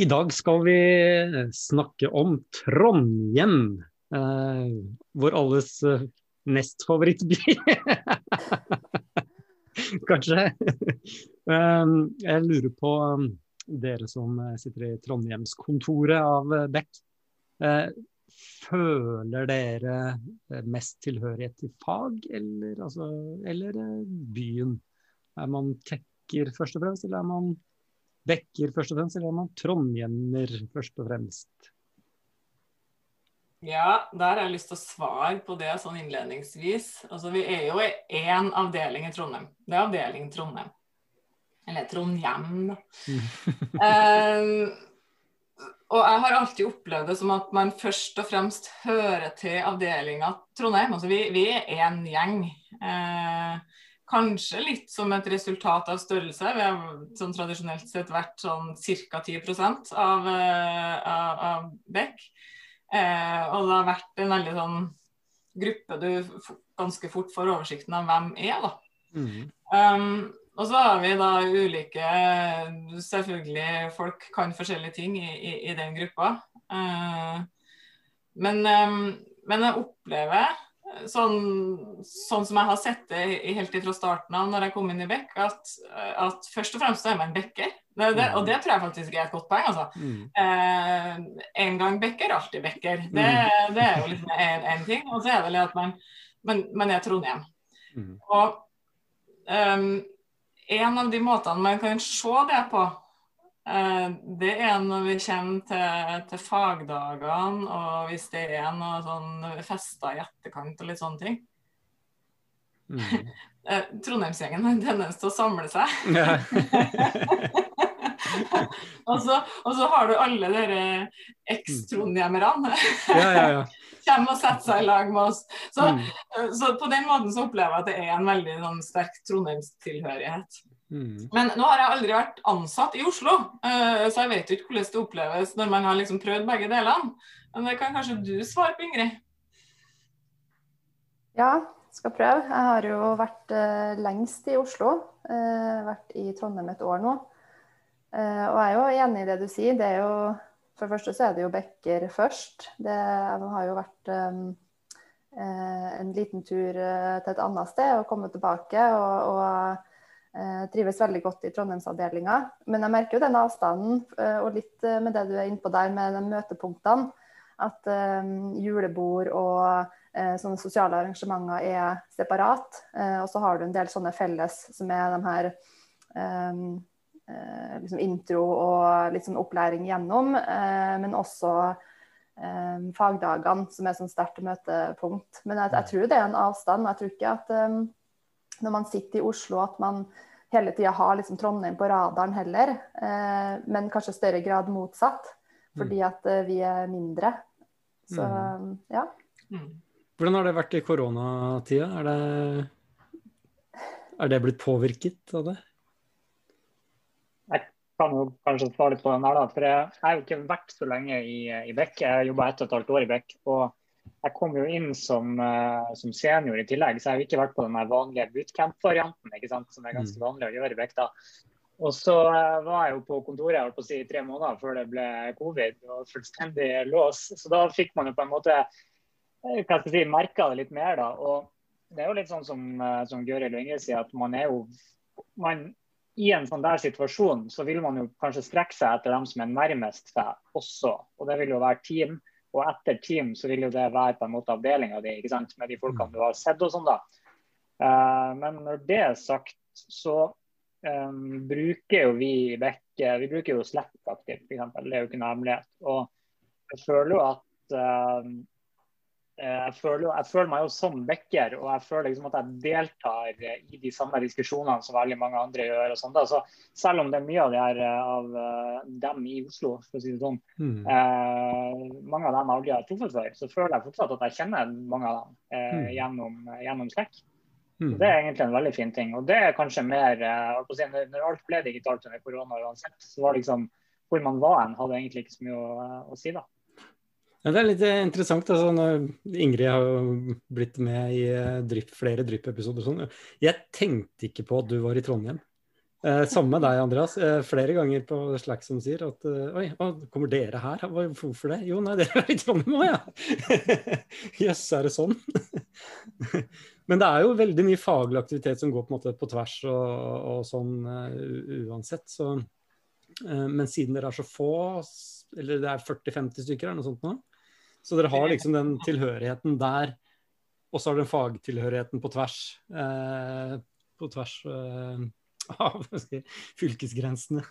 I dag skal vi snakke om Trondheim, eh, vår alles eh, nest favorittby. Kanskje. Um, jeg lurer på um, dere som sitter i Trondheimskontoret av eh, Beck. Eh, føler dere eh, mest tilhørighet til fag eller, altså, eller eh, byen? Er man tekker først og fremst, eller er man Bekker først og fremst, eller er man trondhjemmer først og fremst? Ja, der har jeg lyst til å svare på det sånn innledningsvis. Altså, Vi er jo i én avdeling i Trondheim. Det er avdeling Trondheim. Eller Trondhjem, da. um, og jeg har alltid opplevd det som at man først og fremst hører til avdelinga Trondheim. Altså vi, vi er én gjeng. Uh, Kanskje litt som et resultat av størrelse. Vi har sånn tradisjonelt sett vært sånn ca. 10 av, uh, av, av Beck. Eh, og det har vært en veldig sånn gruppe du ganske fort får oversikten av hvem er, da. Mm. Um, og så har vi da ulike Selvfølgelig, folk kan forskjellige ting i, i, i den gruppa. Uh, men, um, men jeg opplever sånn, sånn, som jeg har sett det helt fra starten av når jeg kom inn i Beck, at, at først og fremst er man bekker. Det, det, og det tror jeg faktisk er et godt poeng. altså. Mm. Eh, en gang bekker, alltid bekker. Det, mm. det er jo liksom en ting. Og så er det at man, man, man er Trondheim. Mm. Og um, en av de måtene man kan se det på, det er når vi kommer til, til, fagdagene, og hvis det er noe sånn fester i etterkant og litt sånne ting. Mm. Eh, Trondheimsgjengen har en tendens til å samle seg. Ja. og, så, og, så, har du alle dere eks-trondhjemmerne. ja, ja, ja. Kommer og setter seg i lag med oss. Så, mm. så, på den måten så opplever jeg at det er en veldig sånn, sterk trondheimstilhørighet. Mm. Men nå har jeg aldri vært ansatt i Oslo, uh, så jeg vet jo ikke hvordan det oppleves når man har liksom prøvd begge delene. Men det kan kanskje du svare på, Ingrid? Ja, skal prøve. Jeg har jo vært uh, lengst i Oslo. Uh, vært i Trondheim et år nå. og jeg er jo enig i det du sier. Det er jo, for det første så er det jo Bekker først. Det har jo vært en liten tur til et annet sted og komme tilbake. og, og eh, trives veldig godt i Trondheimsavdelinga. Men jeg merker jo den avstanden, eh, og litt eh, med det du er inne på der med de møtepunktene. At julebord og uh, sånne sosiale arrangementer er separat. Uh, og så har du en del sånne felles som er de her uh, liksom intro og litt sånn opplæring gjennom. men også fagdagene som er sånn sterkt møtepunkt. Men jeg, jeg, tror det er en avstand. Jeg tror ikke at når man sitter i Oslo, at man hele tida har liksom Trondheim på radaren heller. Eh, men kanskje større grad motsatt, fordi mm. at eh, vi er mindre. Så mm. ja. Mm. Hvordan har det vært i koronatida? Er det, er det blitt påvirket av det? Jeg kan jo kanskje svare litt på den her, da. For jeg har jo ikke vært så lenge i, i Bekk. Jeg jobba ett og et halvt år i Bekk. og jeg kom jo inn som, uh, som, senior i tillegg, så jeg har ikke vært på den vanlige bootcamp-varianten, som er ganske mm. vanlig å gjøre i Bekta. Og så uh, var jeg jo på kontoret jeg på å si, tre måneder før det ble covid og fullstendig lås. Så da fikk man jo på en måte uh, hva skal jeg si, merka det litt mer. da. Og det er jo litt sånn som, som Gøril og Ingrid sier, at man er jo man, I en sånn der situasjon så vil man jo kanskje strekke seg etter dem som er nærmest seg også. Og det vil jo være team og etter team så vil jo det være på en måte avdelinga di med de folkene mm. du har sett og sånn, da. Uh, men når det er sagt, så um, bruker jo vi Bekke Vi bruker jo Slack aktivt, f.eks. Det er jo ikke noe hemmelighet. Og jeg føler jo at uh, Eh, jeg føler, jeg føler, meg jo som bekker, og jeg føler liksom at jeg deltar i de samme diskusjonene som veldig mange andre gjør. og sånt. Så selv om det er mye av, her, eh, av eh, dem i Oslo, for å si det sånn, mm. eh, mange av dem aldri har truffet før, så føler jeg fortsatt at jeg kjenner mange av dem eh, mm. gjennom, gjennom skrekk. Mm. Det er egentlig en veldig fin ting. Og det er kanskje mer si, Når alt ble digitalt under korona uansett, så var liksom hvor man var hen, hadde egentlig ikke så mye å, å si da. Ja, det er litt eh, interessant. Altså, Ingrid har jo blitt med i eh, drypp, flere drypp-episoder. Sånn. Jeg tenkte ikke på at du var i Trondheim. Eh, samme med deg, Andreas. Eh, flere ganger på Slack som sier at eh, Oi, å, kommer dere her? Hvorfor det? Jo, nei, dere er i Trondheim òg, ja. Jøss, er det sånn? Men det er jo veldig mye faglig aktivitet som går på, måte på tvers og, og sånn uh, uansett. Så, uh, men siden dere er så få, eller det er 40-50 stykker eller noe sånt nå, så dere har liksom den tilhørigheten der, og så har dere fagtilhørigheten på tvers. Eh, på tvers av fylkesgrensene.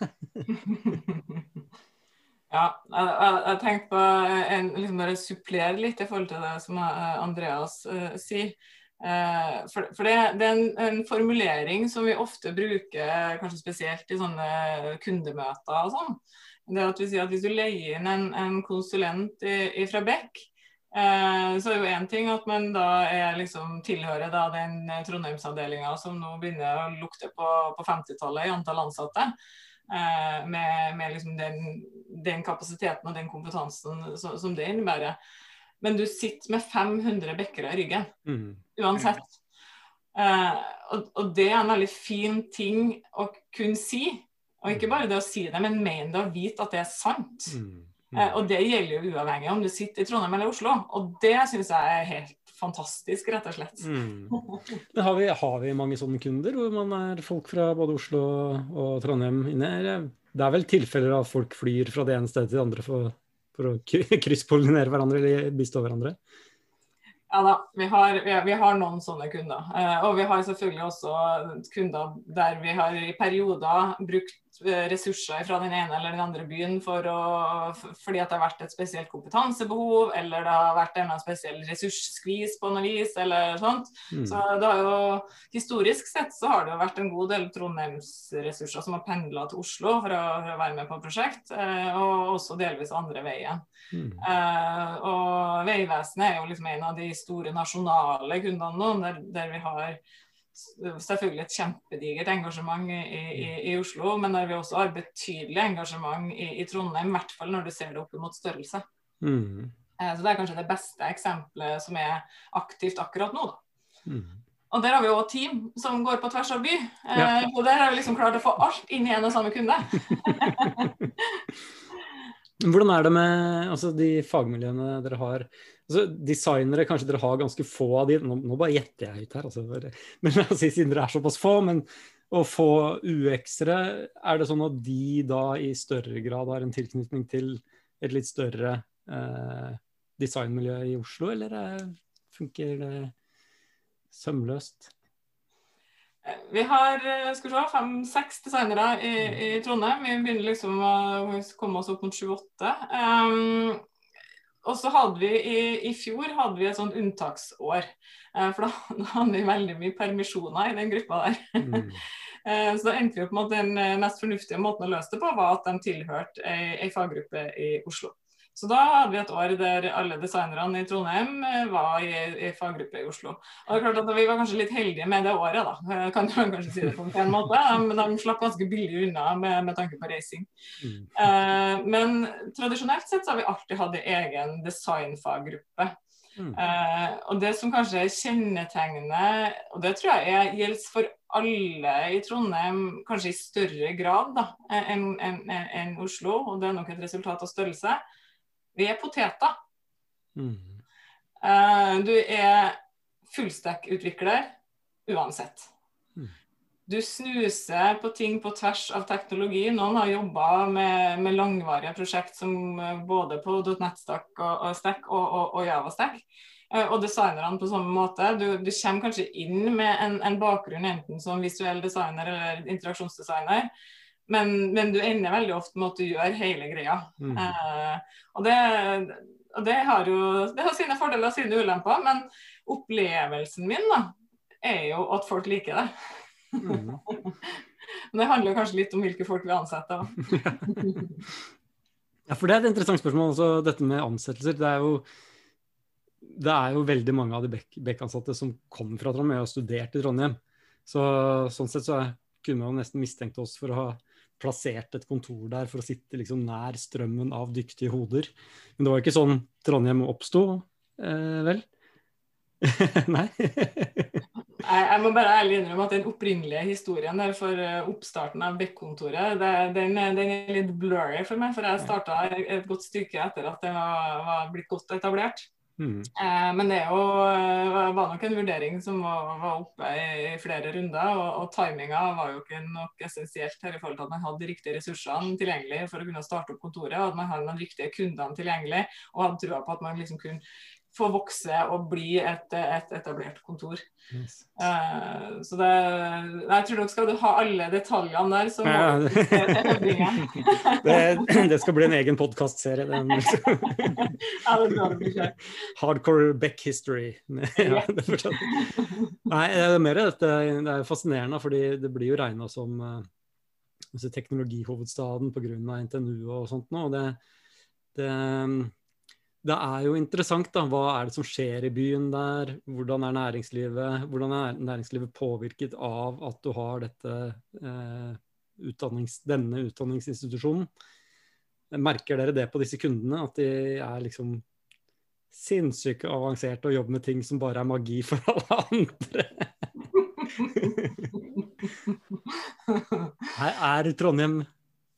ja, jeg, jeg, jeg tenkte på en, liksom bare supplere litt i forhold til det som Andreas uh, sier. Uh, for, for det, det, er en, en, formulering som vi ofte bruker, kanskje spesielt i sånne kundemøter og sånn. Det at vi sier at Hvis du leier inn en, en konsulent fra Beck, Eh, så er jo én ting at man da er, liksom, tilhører da den Trondheimsavdelinga som nå begynner å lukte på, på 50-tallet i antall ansatte. Eh, med, med liksom den, den, kapasiteten og den kompetansen som, som, det innebærer. Men du sitter med 500 bekkere i ryggen mm. uansett. Eh, og, og, det er en veldig fin ting å kunne si. Og ikke bare det å si det, men mene det og vite at det er sant. Mm. Eh, mm. og det gjelder jo uavhengig om du sitter i Trondheim eller Oslo. Og det syns jeg er helt fantastisk, rett og slett. Mm. Men har vi, har vi, mange sånne kunder hvor man er folk fra både Oslo og Trondheim inne? Det er vel tilfeller av folk flyr fra det ene stedet til det andre for, for å krysspollinere hverandre eller bistå hverandre? Ja da, vi har, vi, har, noen sånne kunder. Eh, og vi har selvfølgelig også kunder der vi har i perioder brukt eh, ressurser fra den ene eller den andre byen for å, fordi at det har vært et spesielt kompetansebehov, eller det har vært en spesiell ressursskvis på noe vis, eller sånt. Mm. Så det har jo, historisk sett så har det jo vært en god del Trondheimsressurser som har pendla til Oslo for å, for å, være med på prosjekt, eh, og også delvis andre veien. Mm. Uh, og Vegvesenet er jo liksom en av de store nasjonale kundene nå, der, der vi har selvfølgelig et kjempedigert engasjement i, i, i, Oslo, men der vi også har betydelig engasjement i, i Trondheim, i hvert fall når du ser det opp mot størrelse. Mm. Uh, så Det er kanskje det beste eksempelet som er aktivt akkurat nå. da. Mm. Og der har vi jo team som går på tvers av by. Ja. Uh, og der har vi liksom klart å få alt inn i en og samme kunde. Hvordan er det med altså, de fagmiljøene dere har? Altså, designere, kanskje dere har ganske få av de, nå, nå bare gjetter jeg ut her, altså, men altså, siden dere er såpass få. Men å få UX-ere, er det sånn at de da i større grad har en tilknytning til et litt større eh, designmiljø i Oslo, eller eh, funker det sømløst? Vi har eh, fem-seks designere i, i, Trondheim. Vi begynner liksom å komme oss opp mot sju-åtte. Um, og så hadde vi i, i, fjor hadde vi et sånt unntaksår. Uh, for da, da, hadde vi veldig mye permisjoner i den gruppa der. Mm. uh, så da endte vi opp med at den mest fornuftige måten å løse det på, var at de tilhørte ei, ei faggruppe i Oslo. Så da hadde vi et år der alle designerne i Trondheim eh, var i, i faggruppe i Oslo. Og det er klart at Vi var kanskje litt heldige med det året, da. Kan man kanskje si det på en måte. Men de slapp ganske billig unna med, med tanke på reising. Mm. Eh, men tradisjonelt sett så har vi alltid hatt en egen designfaggruppe. Mm. Eh, og det som kanskje kjennetegner, og det tror jeg gjelder for alle i Trondheim, kanskje i større grad enn en, en, en Oslo, og det er nok et resultat av størrelse, vi er poteter. Mm. Uh, du er fullstack-utvikler uansett. Mm. Du snuser på ting på tvers av teknologi. Noen har jobba med, med, langvarige prosjekt som eh, både på .NET-stack og, og, Stack og, og, og Java-stack. Uh, og designerne på samme måte. Du, du kommer kanskje inn med en, en, bakgrunn enten som visuell designer eller interaksjonsdesigner. Men, men, du ender veldig ofte med at du gjør hele greia. Mm. Eh, og det, og det, har jo det har sine fordeler og sine ulemper, men opplevelsen min da, er jo at folk liker det. Mm. men det handler kanskje litt om hvilke folk vi ansetter. ja, for det er et interessant spørsmål også, dette med ansettelser. Det er jo, det er jo veldig mange av de Beck-ansatte som kommer fra Trondheim og har studert i Trondheim. Så, sånn sett så kunne man nesten mistenkt oss for å ha plassert et kontor der for å sitte liksom nær strømmen av dyktige hoder. Men det var ikke sånn Trondheim oppsto, eh, vel? Nei. jeg, må bare ærlig innrømme at den opprinnelige historien der for eh, oppstarten av Beck-kontoret, den, den, er litt blurry for meg. For jeg starta et godt stykke etter at det var, var blitt godt etablert. Mm. Eh, men det jo, eh, var nok en vurdering som var, var oppe i, i, flere runder. Og, og timinga var jo ikke nok essensielt her i forhold til at man hadde de riktige ressursene tilgjengelig for å kunne starte opp kontoret, og at man hadde de riktige kundene tilgjengelig, og hadde trua på at man liksom kunne få vokse og bli et, et etablert kontor. Yes. Uh, så det, jeg tror nok skal du ha alle detaljene der. Så ja, det, det, skal bli en egen podkastserie. Hardcore Beck history. ja, det Nei, det er mer dette, det er fascinerende, fordi det blir jo regna som uh, teknologihovedstaden pga. NTNU og sånt nå. Det, det det er jo interessant, da. Hva er det som skjer i byen der? Hvordan er næringslivet, hvordan er næringslivet påvirket av at du har dette, eh, utdannings, denne utdanningsinstitusjonen? Merker dere det på disse kundene? At de er liksom sinnssykt avanserte og jobber med ting som bare er magi for alle andre? Her er Trondheim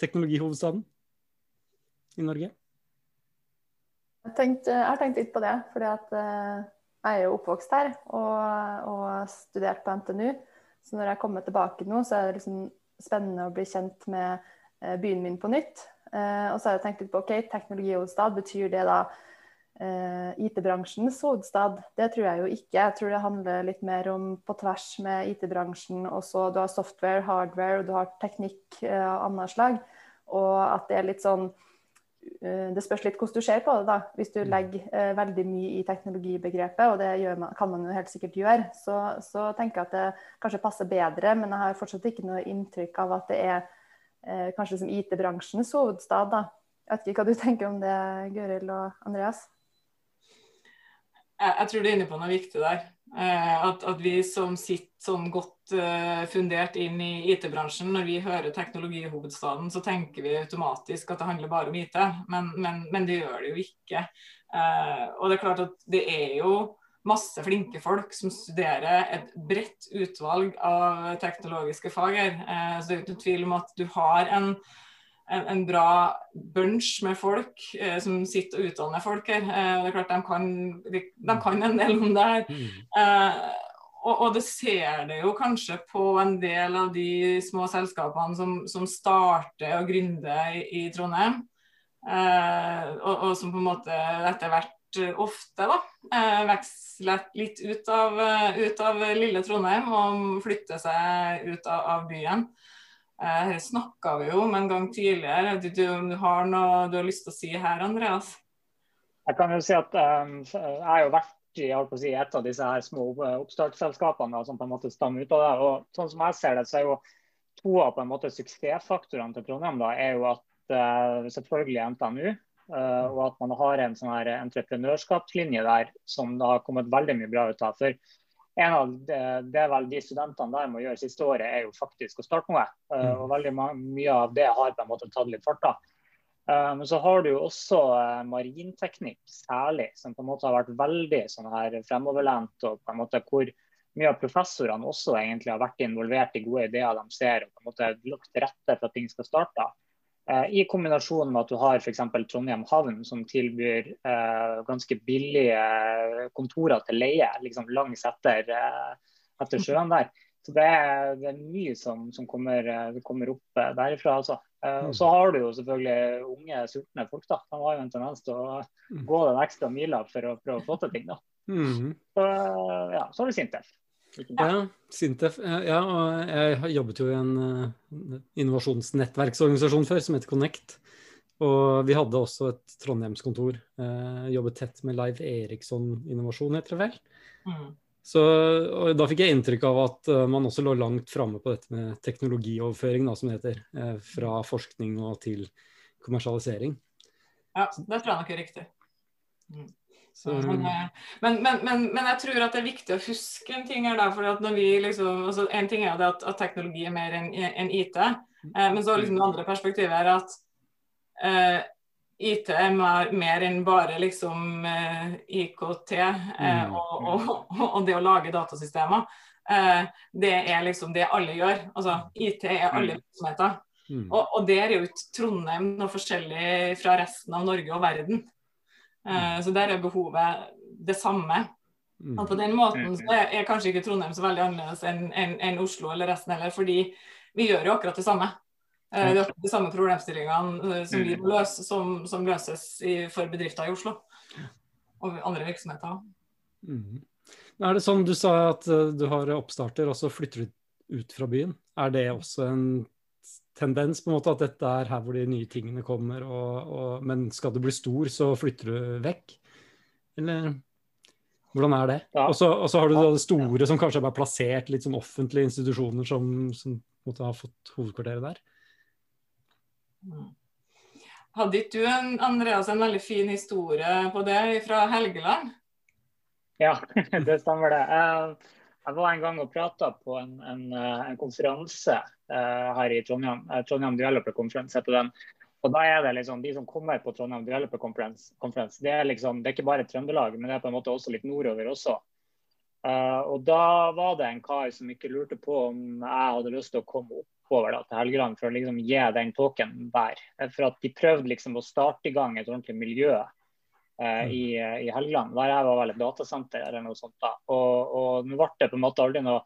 teknologihovedstaden i Norge? Jeg, tenkte, jeg har tenkt litt på det, fordi at uh, jeg er jo oppvokst her og, og studert på NTNU. Så når jeg kommer tilbake nå, så er det liksom spennende å bli kjent med uh, byen min på nytt. Uh, og så har jeg tenkt litt på OK, teknologihovedstad, betyr det da IT-bransjens hovedstad? Det tror jeg jo ikke. Jeg tror det handler litt mer om på tvers med IT-bransjen. også Du har software, hardware, og du har teknikk av annet slag. Og at det er litt sånn Eh, det spørs litt hvordan du ser på det. da. Hvis du mm. legger eh, veldig mye i teknologibegrepet, og det man, kan man jo helt sikkert gjøre, så, så, tenker jeg at det kanskje passer bedre. Men jeg har fortsatt ikke noe inntrykk av at det er eh, kanskje som IT-bransjens hovedstad. da. Jeg vet ikke hva du tenker om det, Gøril og Andreas? Jeg, jeg tror du er inne på noe viktig der. Eh, at, at, vi som sitter sånn godt uh, fundert inn i IT-bransjen, når vi hører teknologihovedstaden, så tenker vi automatisk at det handler bare om IT, men, men, men det gjør det jo ikke. Uh, og det er klart at det er jo masse flinke folk som studerer et bredt utvalg av teknologiske fag her. Så det er uten tvil om at du har en en, en, bra bunch med folk eh, som sitter og utdanner folk her. Eh, det er klart De kan, de, de kan en del om det her. Mm. Eh, og, og, det ser det jo kanskje på en del av de små selskapene som, som starter og gründer i, i Trondheim. Eh, og, og, som på en måte etter hvert ofte da, eh, veksler litt ut av, ut av, lille Trondheim og flytter seg ut av, av byen. Dette eh, snakka vi jo om en gang tidligere. Du, du, du, har noe du har lyst til å si her, Andreas? Jeg kan jo si at um, jeg har jo vært i si, et av disse her små oppstartsselskapene som på en måte stammer ut av det. og sånn som jeg ser det, så er jo to av på en måte suksessfaktorene til Trondheim da, er jo at uh, selvfølgelig NTNU, uh, og at man har en sånn her entreprenørskapslinje der som det har kommet veldig mye bra ut av. For en av det, vel de studentene der må gjøre siste året, er jo faktisk å starte noe. Uh, og veldig mye av det har på en måte tatt litt fart. da. Uh, men så har du jo også uh, marinteknikk særlig, som på en måte har vært veldig sånn her fremoverlent. og på en måte hvor mye av professorene også egentlig har vært involvert i gode ideer de ser, og på en måte lagt til rette for at ting skal starte. Eh, I kombinasjon med at du har f.eks. Trondheim havn, som tilbyr eh, ganske billige kontorer til leie liksom langs etter, eh, etter sjøen der. Så det er, det er mye som, som kommer, eh, kommer, opp eh, derifra. Altså. Eh, og så har du jo selvfølgelig unge, sultne folk. da. De har jo en tendens til å mm. gå den ekstra mila for å prøve å få til ting. da. Mm. Så, ja, så har du Sintef. Ja, Sintef. Ja, og jeg jobbet jo i en uh, innovasjonsnettverksorganisasjon før som heter Connect. Og vi hadde også et Trondheimskontor. Uh, jobbet tett med Leif Eriksson Innovasjon, heter det vel. Mm. Så Da fikk jeg inntrykk av at man også lå langt framme på dette med teknologioverføring, da, som det heter. Fra forskning og til kommersialisering. Ja, det tror jeg nok er riktig. Mm. Så, men, eh, men, men, men, jeg tror at det er viktig å huske en ting her. da, for at når vi liksom, altså En ting er at, at teknologi er mer enn en IT, eh, men så liksom det andre perspektivet er at eh, IT er mer, enn bare liksom eh, IKT eh, mm. og, og, og, det å lage datasystemer. Eh, det er liksom det alle gjør. Altså, IT er alle mm. virksomheter. Mm. Og, og der er jo ikke Trondheim noe forskjellig fra resten av Norge og verden. Uh, så der er behovet det samme. Mm. Og på den måten så er, er, kanskje ikke Trondheim så veldig annerledes enn en, en Oslo eller resten heller, fordi vi gjør jo akkurat det samme. Uh, det er de samme problemstillingene uh, som vi må løse, som, som løses i, for bedrifter i Oslo. Og andre virksomheter. Mm. Er det sånn du sa at du har oppstarter, og så flytter du ut fra byen? Er det også en tendens på en måte at dette er her hvor de nye tingene kommer, og, og, men skal du bli stor, så flytter du vekk? Eller hvordan er det? Ja. Og, så, har du det store som kanskje er bare plassert litt sånn offentlige institusjoner som, som måtte ha fått hovedkvarteret der. Hadde ikke du en, Andreas, en veldig fin historie på det fra Helgeland? Ja, det stemmer det. Jeg var en gang og prata på en, en, en konferanse uh, her i Trondheim. Uh, Trondheim Developer Conference heter den. Og da er det liksom, De som kommer på Trondheim Developer Conference, Conference det, er liksom, det er ikke bare Trøndelag, men det er på en måte også litt nordover også. Uh, og Da var det en kar som ikke lurte på om jeg hadde lyst til å komme oppover da, til Helgeland for å liksom gi den talken der. For at de prøvde liksom å starte i gang et ordentlig miljø uh, i, i, Helgeland. Der jeg var vel et datasenter eller noe sånt. da. Og, og nå ble det på en måte aldri noe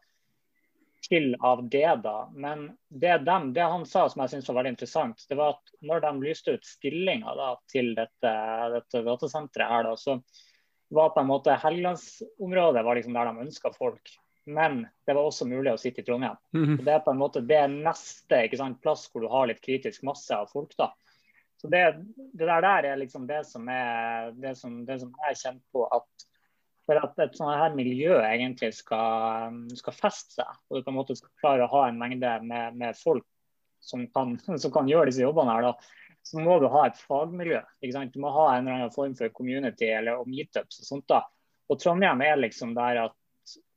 til av det, da. Men det, dem, det han sa som jeg synes var veldig interessant, det var at når de lyste ut stillinga til dette, dette datasenteret her, da, så var på en måte Helgelandsområdet var liksom der de ønska folk. Men det var også mulig å sitte i Trondheim. Mm -hmm. Det er på en måte det neste sant, plass hvor du har litt kritisk masse av folk. da. Så det, det der, der er liksom det som, er, det som, det som jeg kjenner på at for at et sånt her miljø egentlig skal, skal feste seg, og du på en måte skal klare å ha en mengde med, med folk som kan, som kan, gjøre disse jobbene, her, da, så må du ha et fagmiljø. Du må ha en eller annen form for community eller meetups og sånt. da. Og Trondheim er liksom der at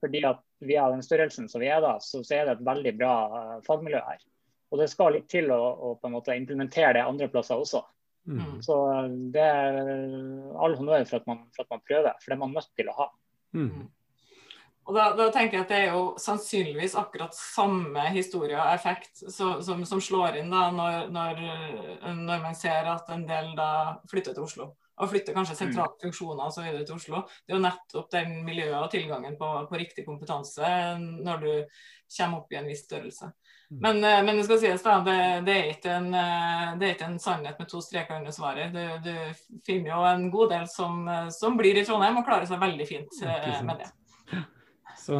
fordi at vi har den størrelsen som vi er da, så, så er det et veldig bra uh, fagmiljø her. Og det skal litt til å, å på en måte implementere det andre plasser også. Mm. Så det er all honnør for, for, at man prøver, for det er man nødt til å ha. Mm. Og da, da, tenker jeg at Det er jo sannsynligvis akkurat samme historie og effekt så, som, som, slår inn da når, når, når, man ser at en del da flytter til Oslo. Og flytter kanskje sentrale mm. funksjoner og så videre til Oslo. Det er jo nettopp den miljøet og tilgangen på, på riktig kompetanse når du kommer opp i en viss størrelse. Mm. Men, eh, men, det skal sies da, det, det, er ikke en, eh, det er ikke en sannhet med to streker under svaret. Du, du finner jo en god del som, eh, som, blir i Trondheim og klarer seg veldig fint med det. Så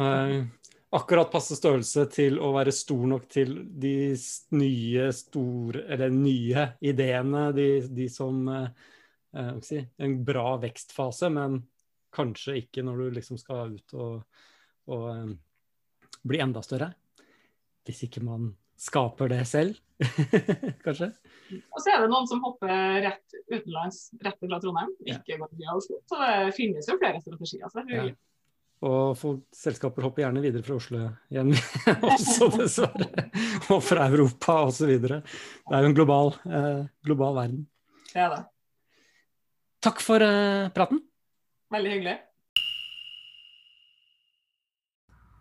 akkurat passe størrelse til å være stor nok til de nye, store, eller nye ideene. De, de som eh, si, En bra vekstfase, men kanskje ikke når du liksom skal ut og, og bli enda større hvis ikke man skaper det selv, kanskje. Og så er det noen som hopper rett utenlands, rett fra Trondheim, ikke går via Oslo. Så det finnes jo flere strategier. Er ja. Og folk, selskaper hopper gjerne videre fra Oslo igjen også, dessverre. Og fra Europa osv. Det er jo en global, eh, global verden. Det er det. Takk for eh, praten. Veldig hyggelig.